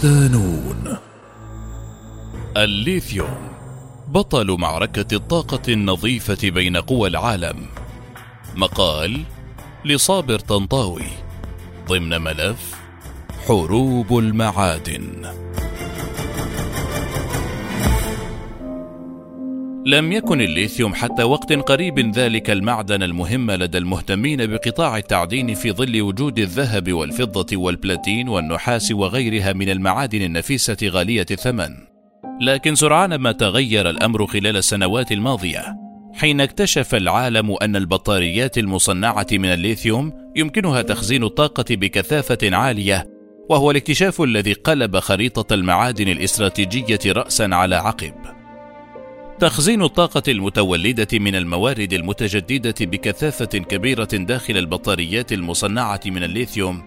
صدانون الليثيوم بطل معركة الطاقة النظيفة بين قوى العالم. مقال لصابر طنطاوي ضمن ملف حروب المعادن. لم يكن الليثيوم حتى وقت قريب ذلك المعدن المهم لدى المهتمين بقطاع التعدين في ظل وجود الذهب والفضة والبلاتين والنحاس وغيرها من المعادن النفيسة غالية الثمن. لكن سرعان ما تغير الأمر خلال السنوات الماضية، حين اكتشف العالم أن البطاريات المصنعة من الليثيوم يمكنها تخزين الطاقة بكثافة عالية، وهو الاكتشاف الذي قلب خريطة المعادن الاستراتيجية رأسا على عقب. تخزين الطاقة المتولدة من الموارد المتجددة بكثافة كبيرة داخل البطاريات المصنعة من الليثيوم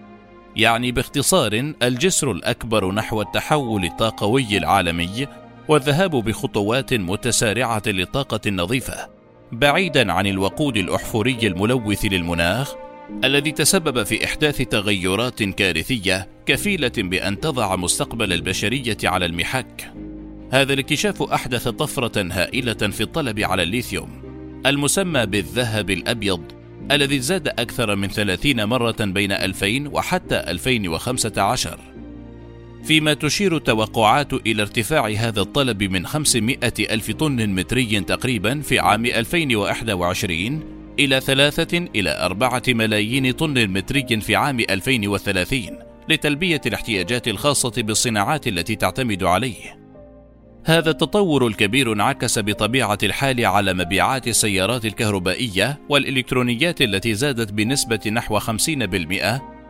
يعني باختصار الجسر الأكبر نحو التحول الطاقوي العالمي والذهاب بخطوات متسارعة للطاقة النظيفة بعيدا عن الوقود الأحفوري الملوث للمناخ الذي تسبب في إحداث تغيرات كارثية كفيلة بأن تضع مستقبل البشرية على المحك. هذا الاكتشاف أحدث طفرة هائلة في الطلب على الليثيوم المسمى بالذهب الأبيض الذي زاد أكثر من 30 مرة بين 2000 وحتى 2015 فيما تشير التوقعات إلى ارتفاع هذا الطلب من 500 ألف طن متري تقريبا في عام 2021 إلى ثلاثة إلى أربعة ملايين طن متري في عام 2030 لتلبية الاحتياجات الخاصة بالصناعات التي تعتمد عليه. هذا التطور الكبير انعكس بطبيعة الحال على مبيعات السيارات الكهربائية والإلكترونيات التي زادت بنسبة نحو 50%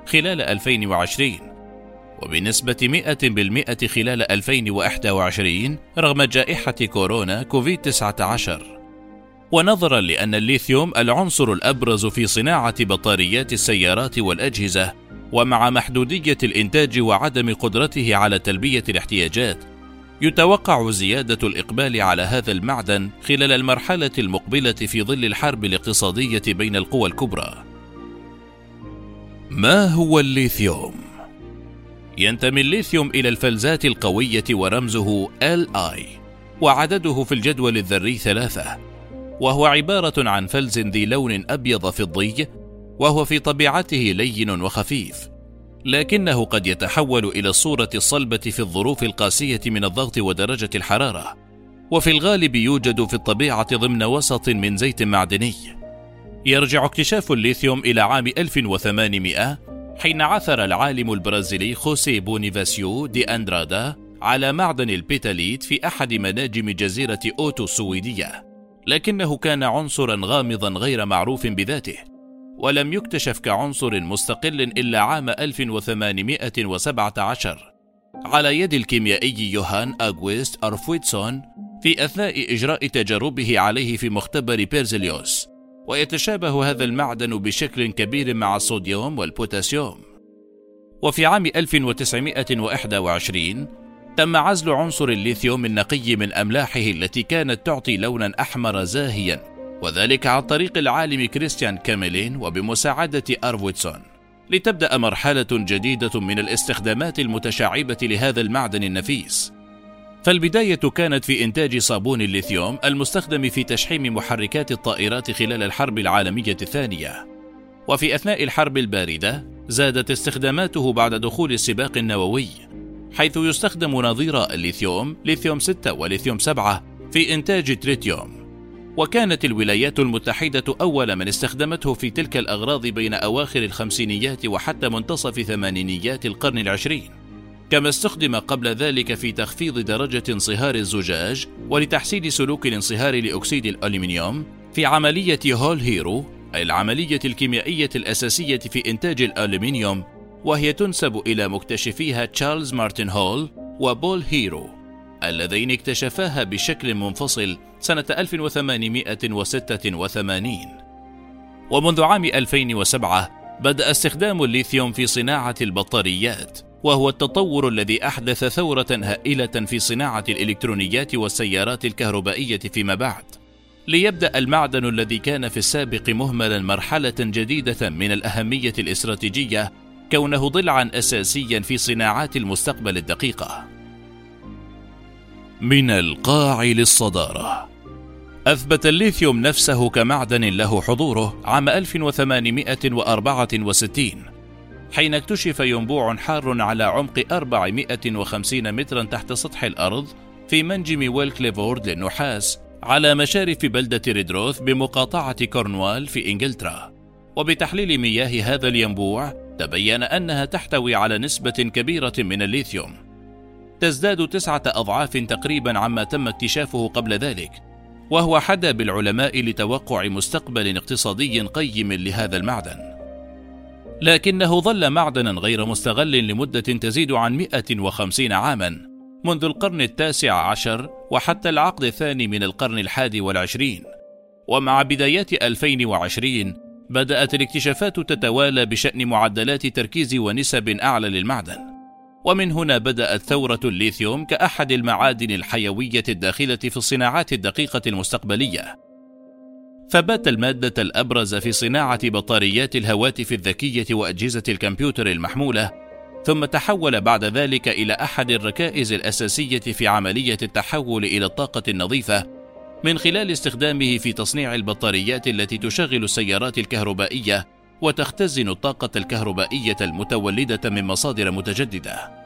خلال 2020 وبنسبة 100% خلال 2021 رغم جائحة كورونا كوفيد-19 ونظرا لأن الليثيوم العنصر الأبرز في صناعة بطاريات السيارات والأجهزة ومع محدودية الإنتاج وعدم قدرته على تلبية الاحتياجات يتوقع زيادة الإقبال على هذا المعدن خلال المرحلة المقبلة في ظل الحرب الاقتصادية بين القوى الكبرى. ما هو الليثيوم؟ ينتمي الليثيوم إلى الفلزات القوية ورمزه Li، وعدده في الجدول الذري ثلاثة، وهو عبارة عن فلز ذي لون أبيض فضي، وهو في طبيعته لين وخفيف، لكنه قد يتحول إلى الصورة الصلبة في الظروف القاسية من الضغط ودرجة الحرارة. وفي الغالب يوجد في الطبيعة ضمن وسط من زيت معدني. يرجع اكتشاف الليثيوم إلى عام 1800 حين عثر العالم البرازيلي خوسي بونيفاسيو دي أندرادا على معدن البيتاليت في أحد مناجم جزيرة أوتو السويدية. لكنه كان عنصرا غامضا غير معروف بذاته. ولم يكتشف كعنصر مستقل إلا عام 1817 على يد الكيميائي يوهان أوغست أرفويتسون في أثناء إجراء تجاربه عليه في مختبر بيرزليوس ويتشابه هذا المعدن بشكل كبير مع الصوديوم والبوتاسيوم. وفي عام 1921 تم عزل عنصر الليثيوم النقي من أملاحه التي كانت تعطي لونا أحمر زاهيا. وذلك عن طريق العالم كريستيان كاميلين وبمساعدة أرفويتسون لتبدأ مرحلة جديدة من الاستخدامات المتشعبة لهذا المعدن النفيس. فالبداية كانت في إنتاج صابون الليثيوم المستخدم في تشحيم محركات الطائرات خلال الحرب العالمية الثانية. وفي أثناء الحرب الباردة زادت استخداماته بعد دخول السباق النووي حيث يستخدم نظير الليثيوم ليثيوم 6 وليثيوم 7 في إنتاج تريتيوم. وكانت الولايات المتحدة أول من استخدمته في تلك الأغراض بين أواخر الخمسينيات وحتى منتصف ثمانينيات القرن العشرين. كما استخدم قبل ذلك في تخفيض درجة انصهار الزجاج ولتحسين سلوك الانصهار لأكسيد الألومنيوم في عملية هول هيرو أي العملية الكيميائية الأساسية في إنتاج الألومنيوم وهي تنسب إلى مكتشفيها تشارلز مارتن هول وبول هيرو. اللذين اكتشفاها بشكل منفصل سنة 1886 ومنذ عام 2007 بدأ استخدام الليثيوم في صناعة البطاريات وهو التطور الذي أحدث ثورة هائلة في صناعة الإلكترونيات والسيارات الكهربائية فيما بعد. ليبدأ المعدن الذي كان في السابق مهملا مرحلة جديدة من الأهمية الاستراتيجية كونه ضلعا اساسيا في صناعات المستقبل الدقيقة. من القاع للصدارة. أثبت الليثيوم نفسه كمعدن له حضوره عام 1864 حين اكتشف ينبوع حار على عمق 450 مترا تحت سطح الأرض في منجم ويل كليفورد للنحاس على مشارف بلدة ريدروث بمقاطعة كورنوال في إنجلترا. وبتحليل مياه هذا الينبوع تبين أنها تحتوي على نسبة كبيرة من الليثيوم. تزداد تسعة أضعاف تقريبا عما تم اكتشافه قبل ذلك وهو ما حدا بالعلماء لتوقع مستقبل اقتصادي قيم لهذا المعدن. لكنه ظل معدنا غير مستغل لمدة تزيد عن 150 عاما منذ القرن التاسع عشر وحتى العقد الثاني من القرن الحادي والعشرين. ومع بدايات 2020 بدأت الاكتشافات تتوالى بشأن معدلات تركيز ونسب أعلى للمعدن. ومن هنا بدأت ثورة الليثيوم كأحد المعادن الحيوية الداخلة في الصناعات الدقيقة المستقبلية. فبات المادة الأبرز في صناعة بطاريات الهواتف الذكية وأجهزة الكمبيوتر المحمولة ثم تحول بعد ذلك إلى أحد الركائز الأساسية في عملية التحول إلى الطاقة النظيفة من خلال استخدامه في تصنيع البطاريات التي تشغل السيارات الكهربائية وتختزن الطاقة الكهربائية المتولدة من مصادر متجددة.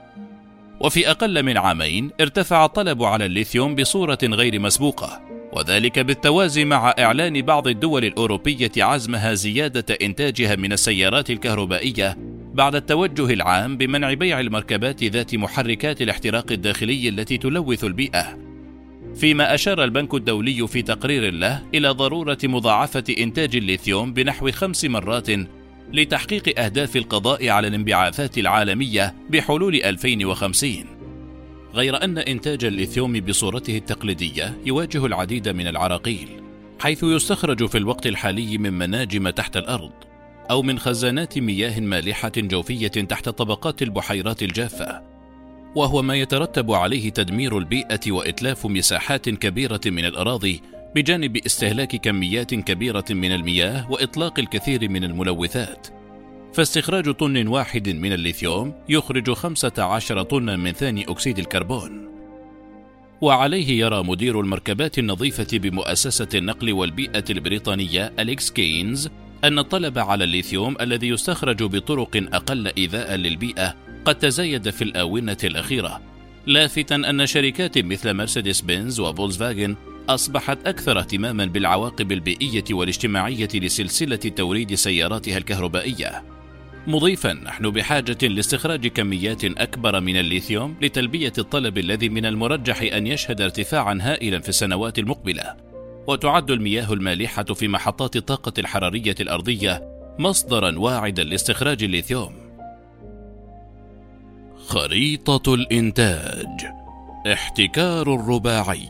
وفي أقل من عامين ارتفع الطلب على الليثيوم بصورة غير مسبوقة وذلك بالتوازي مع إعلان بعض الدول الأوروبية عزمها زيادة إنتاجها من السيارات الكهربائية بعد التوجه العام بمنع بيع المركبات ذات محركات الاحتراق الداخلي التي تلوث البيئة. فيما أشار البنك الدولي في تقرير له إلى ضرورة مضاعفة إنتاج الليثيوم بنحو خمس مرات لتحقيق أهداف القضاء على الانبعاثات العالمية بحلول 2050 غير أن إنتاج الليثيوم بصورته التقليدية يواجه العديد من العراقيل حيث يستخرج في الوقت الحالي من مناجم تحت الأرض أو من خزانات مياه مالحة جوفية تحت طبقات البحيرات الجافة، وهو ما يترتب عليه تدمير البيئة وإتلاف مساحات كبيرة من الأراضي بجانب استهلاك كميات كبيرة من المياه وإطلاق الكثير من الملوثات. فاستخراج طن واحد من الليثيوم يخرج 15 طنا من ثاني أكسيد الكربون. وعليه يرى مدير المركبات النظيفة بمؤسسة النقل والبيئة البريطانية أليكس كينز أن الطلب على الليثيوم الذي يستخرج بطرق أقل إيذاء للبيئة قد تزايد في الآونة الأخيرة، لافتا أن شركات مثل مرسيدس بنز وفولكسفاجن أصبحت أكثر اهتماما بالعواقب البيئية والاجتماعية لسلسلة توريد سياراتها الكهربائية. مضيفا نحن بحاجة لاستخراج كميات أكبر من الليثيوم لتلبية الطلب الذي من المرجح أن يشهد ارتفاعا هائلا في السنوات المقبلة. وتعد المياه المالحة في محطات الطاقة الحرارية الأرضية مصدرا واعدا لاستخراج الليثيوم. خريطة الإنتاج. احتكار الرباعي.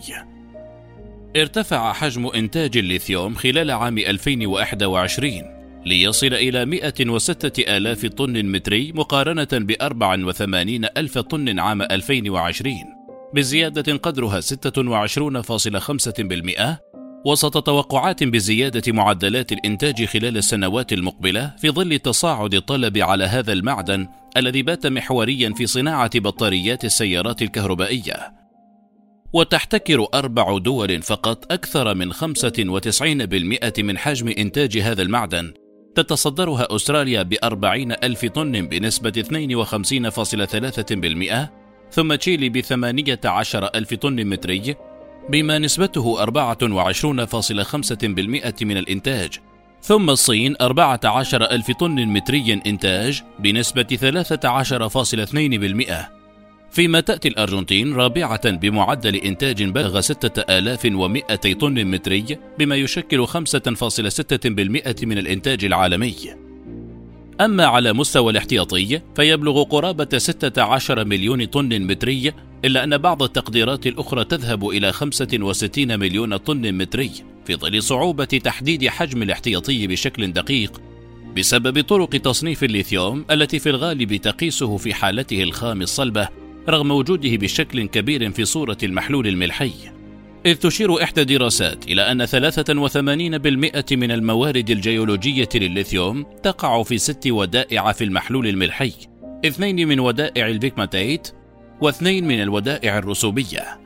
ارتفع حجم إنتاج الليثيوم خلال عام 2021 ليصل إلى 106 آلاف طن متري مقارنة ب 84 ألف طن عام 2020 بزيادة قدرها 26.5% وسط توقعات بزيادة معدلات الإنتاج خلال السنوات المقبلة في ظل تصاعد الطلب على هذا المعدن الذي بات محوريا في صناعة بطاريات السيارات الكهربائية. وتحتكر أربع دول فقط أكثر من 95% من حجم إنتاج هذا المعدن تتصدرها أستراليا بأربعين ألف طن بنسبة 52.3% ثم تشيلي بثمانية عشر ألف طن متري بما نسبته 24.5% من الإنتاج ثم الصين 14 ألف طن متري إنتاج بنسبة 13.2% فيما تأتي الأرجنتين رابعة بمعدل إنتاج بلغ 6200 طن متري بما يشكل 5.6% من الإنتاج العالمي. أما على مستوى الاحتياطي فيبلغ قرابة 16 مليون طن متري إلا أن بعض التقديرات الأخرى تذهب إلى 65 مليون طن متري في ظل صعوبة تحديد حجم الاحتياطي بشكل دقيق. بسبب طرق تصنيف الليثيوم التي في الغالب تقيسه في حالته الخام الصلبة رغم وجوده بشكل كبير في صورة المحلول الملحي. إذ تشير إحدى الدراسات إلى أن 83% من الموارد الجيولوجية للليثيوم تقع في ست ودائع في المحلول الملحي اثنين من ودائع البيكماتيت واثنين من الودائع الرسوبية.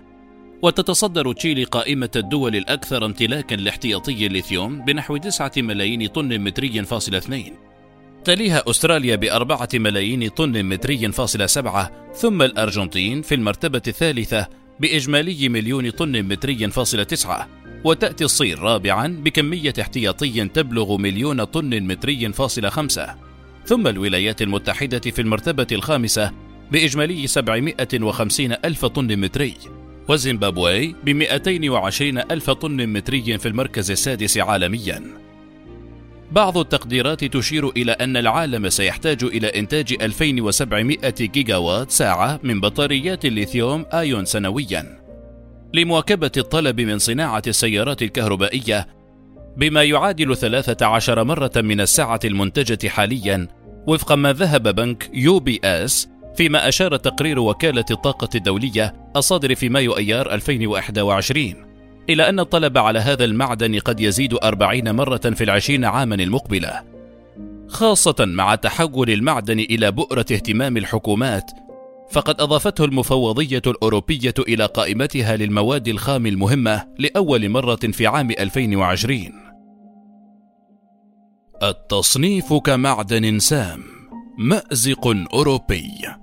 وتتصدر تشيلي قائمة الدول الأكثر امتلاكا لاحتياطي الليثيوم بنحو 9 ملايين طن متري فاصل اثنين. تليها أستراليا بأربعة ملايين طن متري فاصل سبعة ثم الأرجنتين في المرتبة الثالثة بإجمالي مليون طن متري فاصل تسعة وتأتي الصين رابعا بكمية احتياطي تبلغ مليون طن متري فاصل خمسة. ثم الولايات المتحدة في المرتبة الخامسة بإجمالي 750 ألف طن متري وزيمبابوي ب 220 ألف طن متري في المركز السادس عالميا. بعض التقديرات تشير إلى أن العالم سيحتاج إلى إنتاج 2700 جيجا وات ساعة من بطاريات الليثيوم آيون سنويا. لمواكبة الطلب من صناعة السيارات الكهربائية بما يعادل 13 مرة من السعة المنتجة حاليا وفق ما ذهب بنك UBS فيما أشار تقرير وكالة الطاقة الدولية الصادر في مايو أيار 2021 إلى أن الطلب على هذا المعدن قد يزيد أربعين مرة في العشرين عاما المقبلة خاصة مع تحول المعدن إلى بؤرة اهتمام الحكومات فقد أضافته المفوضية الأوروبية إلى قائمتها للمواد الخام المهمة لأول مرة في عام 2020 التصنيف كمعدن سام مأزق أوروبي.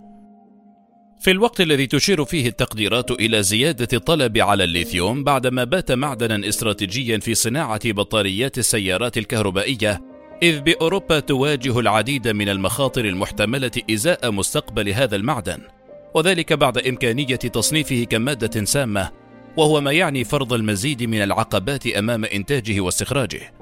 في الوقت الذي تشير فيه التقديرات إلى زيادة الطلب على الليثيوم بعدما بات معدنا استراتيجيا في صناعة بطاريات السيارات الكهربائية إذ بأوروبا تواجه العديد من المخاطر المحتملة إزاء مستقبل هذا المعدن وذلك بعد إمكانية تصنيفه كمادة سامة وهو ما يعني فرض المزيد من العقبات أمام إنتاجه واستخراجه.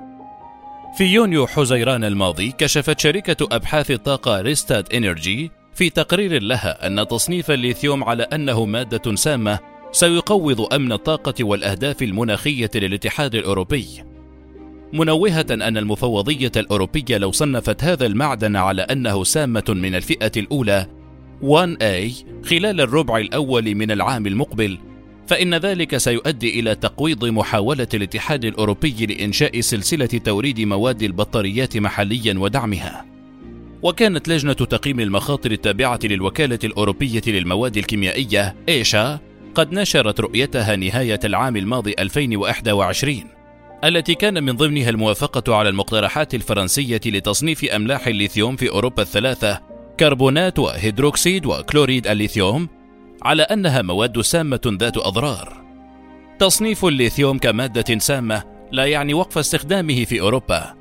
في يونيو حزيران الماضي كشفت شركة أبحاث الطاقة ريستات إنرجي في تقرير لها أن تصنيف الليثيوم على أنه مادة سامة سيقوض أمن الطاقة والأهداف المناخية للاتحاد الأوروبي. منوهة أن المفوضية الأوروبية لو صنفت هذا المعدن على أنه سامة من الفئة الأولى 1A خلال الربع الأول من العام المقبل، فإن ذلك سيؤدي إلى تقويض محاولة الاتحاد الأوروبي لإنشاء سلسلة توريد مواد البطاريات محليا ودعمها. وكانت لجنة تقييم المخاطر التابعة للوكالة الأوروبية للمواد الكيميائية ECHA قد نشرت رؤيتها نهاية العام الماضي 2021 التي كان من ضمنها الموافقة على المقترحات الفرنسية لتصنيف أملاح الليثيوم في أوروبا الثلاثة كربونات وهيدروكسيد وكلوريد الليثيوم على أنها مواد سامة ذات أضرار. تصنيف الليثيوم كمادة سامة لا يعني وقف استخدامه في أوروبا،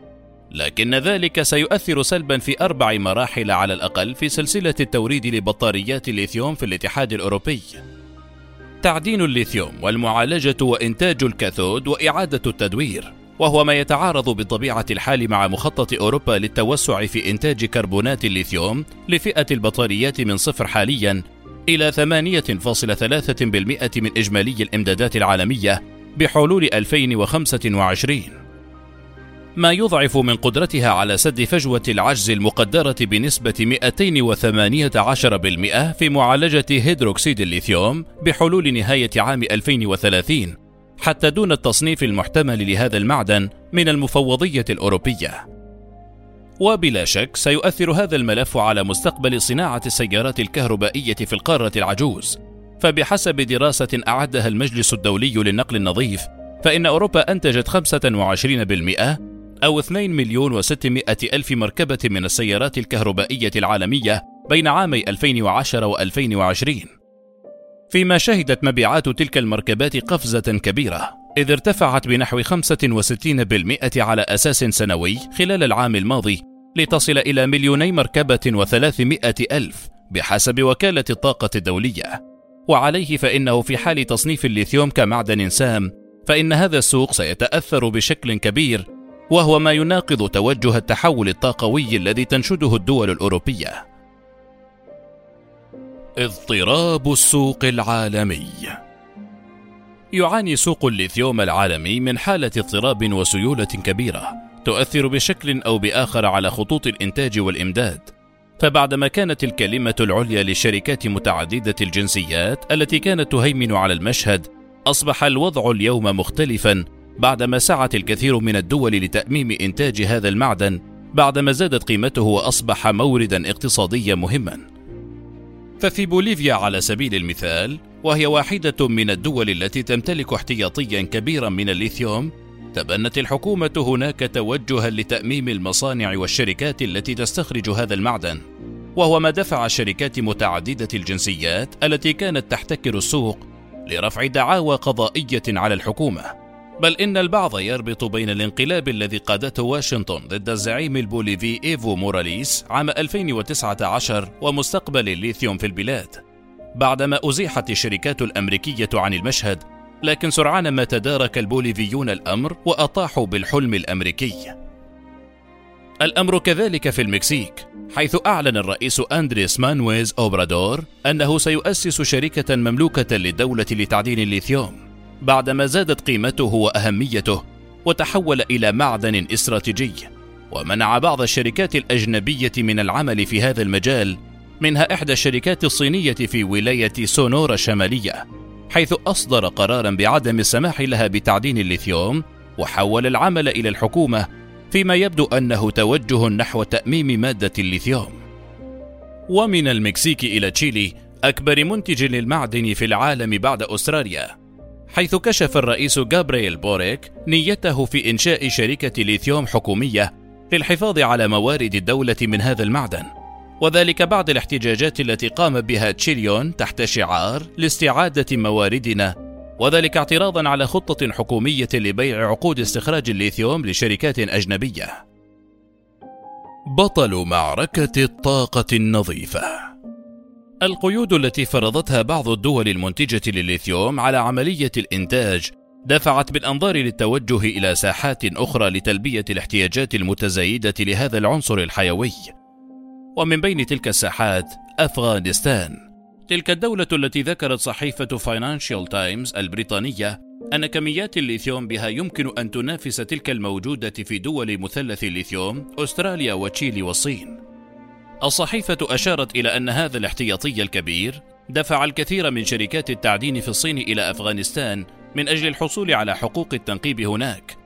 لكن ذلك سيؤثر سلبا في أربع مراحل على الأقل في سلسلة التوريد لبطاريات الليثيوم في الاتحاد الأوروبي. تعدين الليثيوم والمعالجة وإنتاج الكاثود وإعادة التدوير، وهو ما يتعارض بطبيعة الحال مع مخطط أوروبا للتوسع في إنتاج كربونات الليثيوم لفئة البطاريات من صفر حاليا إلى 8.3% من إجمالي الإمدادات العالمية بحلول 2025 ما يضعف من قدرتها على سد فجوة العجز المقدرة بنسبة 218% في معالجة هيدروكسيد الليثيوم بحلول نهاية عام 2030 حتى دون التصنيف المحتمل لهذا المعدن من المفوضية الأوروبية. وبلا شك سيؤثر هذا الملف على مستقبل صناعة السيارات الكهربائية في القارة العجوز، فبحسب دراسة أعدها المجلس الدولي للنقل النظيف، فإن أوروبا أنتجت 25% أو 2 مليون و600 ألف مركبة من السيارات الكهربائية العالمية بين عامي 2010 و2020 فيما شهدت مبيعات تلك المركبات قفزة كبيرة إذ ارتفعت بنحو 65% على أساس سنوي خلال العام الماضي لتصل إلى مليوني مركبة وثلاثمائة ألف بحسب وكالة الطاقة الدولية. وعليه فإنه في حال تصنيف الليثيوم كمعدن سام فإن هذا السوق سيتأثر بشكل كبير وهو ما يناقض توجه التحول الطاقوي الذي تنشده الدول الأوروبية. اضطراب السوق العالمي. يعاني سوق الليثيوم العالمي من حالة اضطراب وسيولة كبيرة تؤثر بشكل أو بآخر على خطوط الإنتاج والإمداد. فبعدما كانت الكلمة العليا للشركات متعددة الجنسيات التي كانت تهيمن على المشهد أصبح الوضع اليوم مختلفا بعدما سعت الكثير من الدول لتأميم إنتاج هذا المعدن بعدما زادت قيمته وأصبح موردا اقتصاديا مهما. ففي بوليفيا على سبيل المثال وهي واحدة من الدول التي تمتلك احتياطيا كبيرا من الليثيوم تبنت الحكومة هناك توجها لتأميم المصانع والشركات التي تستخرج هذا المعدن. وهو ما دفع الشركات متعددة الجنسيات التي كانت تحتكر السوق لرفع دعاوى قضائية على الحكومة. بل إن البعض يربط بين الانقلاب الذي قادته واشنطن ضد الزعيم البوليفي إيفو موراليس عام 2019 ومستقبل الليثيوم في البلاد. بعدما أزيحت الشركات الأمريكية عن المشهد لكن سرعان ما تدارك البوليفيون الأمر وأطاحوا بالحلم الأمريكي. الأمر كذلك في المكسيك حيث أعلن الرئيس أندريس مانويل أوبرادور أنه سيؤسس شركة مملوكة للدولة لتعدين الليثيوم. بعدما زادت قيمته وأهميته وتحول إلى معدن استراتيجي ومنع بعض الشركات الأجنبية من العمل في هذا المجال منها إحدى الشركات الصينية في ولاية سونورا الشمالية حيث أصدر قرارا بعدم السماح لها بتعدين الليثيوم وحول العمل إلى الحكومة فيما يبدو أنه توجه نحو تأميم مادة الليثيوم. ومن المكسيك إلى تشيلي أكبر منتج للمعدن في العالم بعد أستراليا. حيث كشف الرئيس جابرييل بوريك نيته في إنشاء شركة ليثيوم حكومية للحفاظ على موارد الدولة من هذا المعدن. وذلك بعد الاحتجاجات التي قام بها تشيليون تحت شعار لاستعادة مواردنا. وذلك اعتراضا على خطة حكومية لبيع عقود استخراج الليثيوم لشركات أجنبية. بطل معركة الطاقة النظيفة. القيود التي فرضتها بعض الدول المنتجة للليثيوم على عملية الإنتاج دفعت بالأنظار للتوجه إلى ساحات أخرى لتلبية الاحتياجات المتزايدة لهذا العنصر الحيوي. ومن بين تلك الساحات أفغانستان. تلك الدولة التي ذكرت صحيفة فاينانشال تايمز البريطانية أن كميات الليثيوم بها يمكن أن تنافس تلك الموجودة في دول مثلث الليثيوم أستراليا وتشيلي والصين. الصحيفة أشارت إلى أن هذا الاحتياطي الكبير دفع الكثير من شركات التعدين في الصين إلى أفغانستان من أجل الحصول على حقوق التنقيب هناك،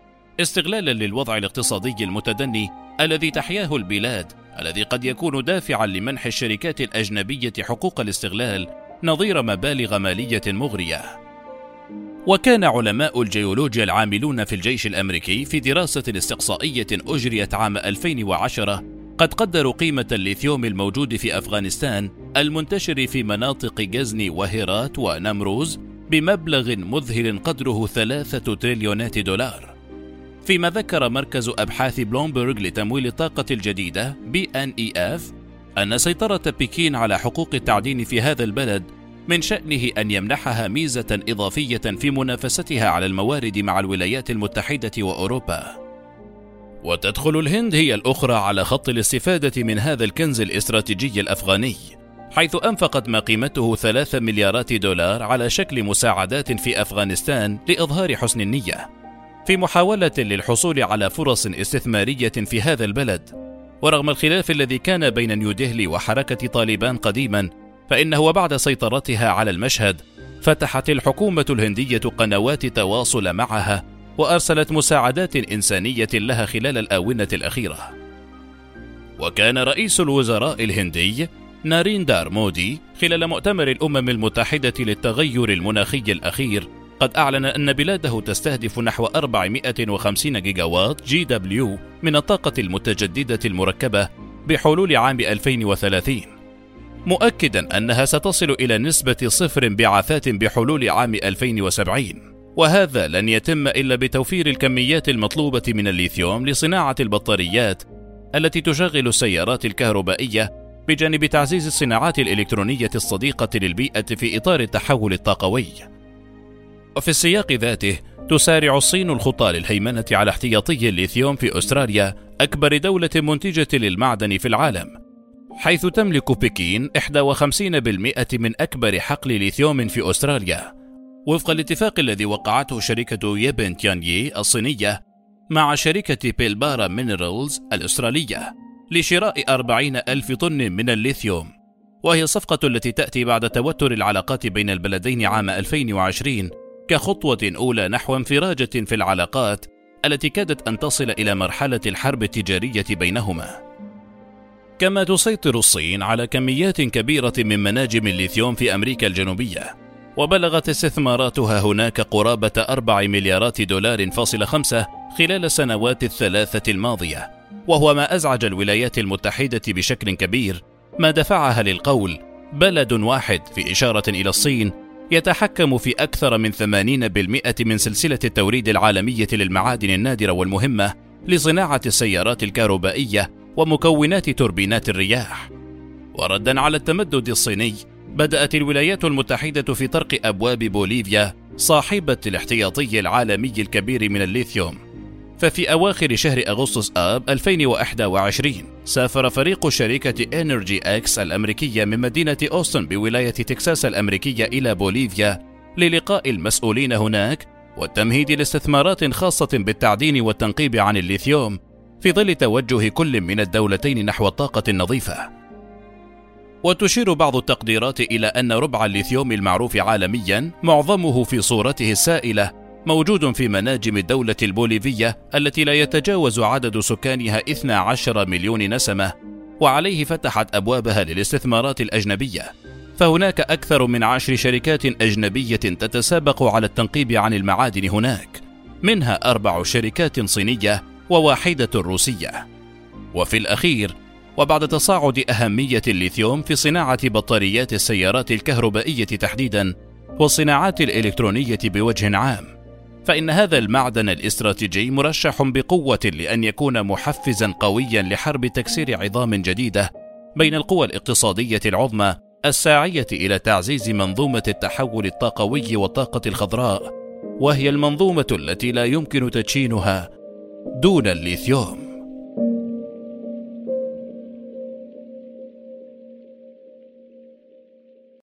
استغلالا للوضع الاقتصادي المتدني الذي تحياه البلاد الذي قد يكون دافعا لمنح الشركات الأجنبية حقوق الاستغلال نظير مبالغ مالية مغرية. وكان علماء الجيولوجيا العاملون في الجيش الأمريكي في دراسة استقصائية أجريت عام 2010 قد قدروا قيمة الليثيوم الموجود في أفغانستان المنتشر في مناطق غزني وهيرات ونمروز بمبلغ مذهل قدره ثلاثة تريليونات دولار فيما ذكر مركز أبحاث بلومبرغ لتمويل الطاقة الجديدة BNEF أن سيطرة بكين على حقوق التعدين في هذا البلد من شأنه أن يمنحها ميزة إضافية في منافستها على الموارد مع الولايات المتحدة وأوروبا. وتدخل الهند هي الأخرى على خط الاستفادة من هذا الكنز الاستراتيجي الأفغاني، حيث أنفقت ما قيمته ثلاثة مليارات دولار على شكل مساعدات في أفغانستان لإظهار حسن النية. في محاولة للحصول على فرص استثمارية في هذا البلد ورغم الخلاف الذي كان بين نيودهلي وحركة طالبان قديما فإنه وبعد سيطرتها على المشهد فتحت الحكومة الهندية قنوات تواصل معها وأرسلت مساعدات إنسانية لها خلال الآونة الأخيرة. وكان رئيس الوزراء الهندي ناريندار مودي خلال مؤتمر الأمم المتحدة للتغير المناخي الأخير قد أعلن أن بلاده تستهدف نحو 450 جيجاوات GW من الطاقة المتجددة المركبة بحلول عام 2030 مؤكدا أنها ستصل إلى نسبة صفر انبعاثات بحلول عام 2070 وهذا لن يتم إلا بتوفير الكميات المطلوبة من الليثيوم لصناعة البطاريات التي تشغل السيارات الكهربائية بجانب تعزيز الصناعات الإلكترونية الصديقة للبيئة في إطار التحول الطاقوي. وفي السياق ذاته تسارع الصين الخطى للهيمنة على احتياطي الليثيوم في أستراليا أكبر دولة منتجة للمعدن في العالم حيث تملك بكين 51% من أكبر حقل ليثيوم في أستراليا. وفق الاتفاق الذي وقعته شركة يبين تيانيي الصينية مع شركة بيلبارا مينرالز الأسترالية لشراء 40 ألف طن من الليثيوم وهي الصفقة التي تأتي بعد توتر العلاقات بين البلدين عام 2020 كخطوة أولى نحو انفراجة في العلاقات التي كادت أن تصل إلى مرحلة الحرب التجارية بينهما. كما تسيطر الصين على كميات كبيرة من مناجم الليثيوم في أمريكا الجنوبية، وبلغت استثماراتها هناك قرابة أربع مليارات دولار فاصل خمسة خلال السنوات الثلاثة الماضية، وهو ما أزعج الولايات المتحدة بشكل كبير، ما دفعها للقول بلد واحد في إشارة إلى الصين يتحكم في أكثر من 80% من سلسلة التوريد العالمية للمعادن النادرة والمهمة لصناعة السيارات الكهربائية ومكونات توربينات الرياح. وردا على التمدد الصيني، بدأت الولايات المتحدة في طرق أبواب بوليفيا صاحبة الاحتياطي العالمي الكبير من الليثيوم ففي أواخر شهر أغسطس آب 2021 سافر فريق شركة إنرجي إكس الأمريكية من مدينة أوستن بولاية تكساس الأمريكية إلى بوليفيا للقاء المسؤولين هناك والتمهيد لاستثمارات خاصة بالتعدين والتنقيب عن الليثيوم في ظل توجه كل من الدولتين نحو الطاقة النظيفة. وتشير بعض التقديرات إلى أن ربع الليثيوم المعروف عالميا معظمه في صورته السائلة موجود في مناجم الدولة البوليفية التي لا يتجاوز عدد سكانها 12 مليون نسمة وعليه فتحت أبوابها للاستثمارات الأجنبية. فهناك أكثر من عشر شركات أجنبية تتسابق على التنقيب عن المعادن هناك. منها أربع شركات صينية وواحدة روسية. وفي الأخير وبعد تصاعد أهمية الليثيوم في صناعة بطاريات السيارات الكهربائية تحديدا والصناعات الإلكترونية بوجه عام فإن هذا المعدن الاستراتيجي مرشح بقوة لأن يكون محفزا قويا لحرب تكسير عظام جديدة بين القوى الاقتصادية العظمى الساعية إلى تعزيز منظومة التحول الطاقوي والطاقة الخضراء، وهي المنظومة التي لا يمكن تدشينها دون الليثيوم.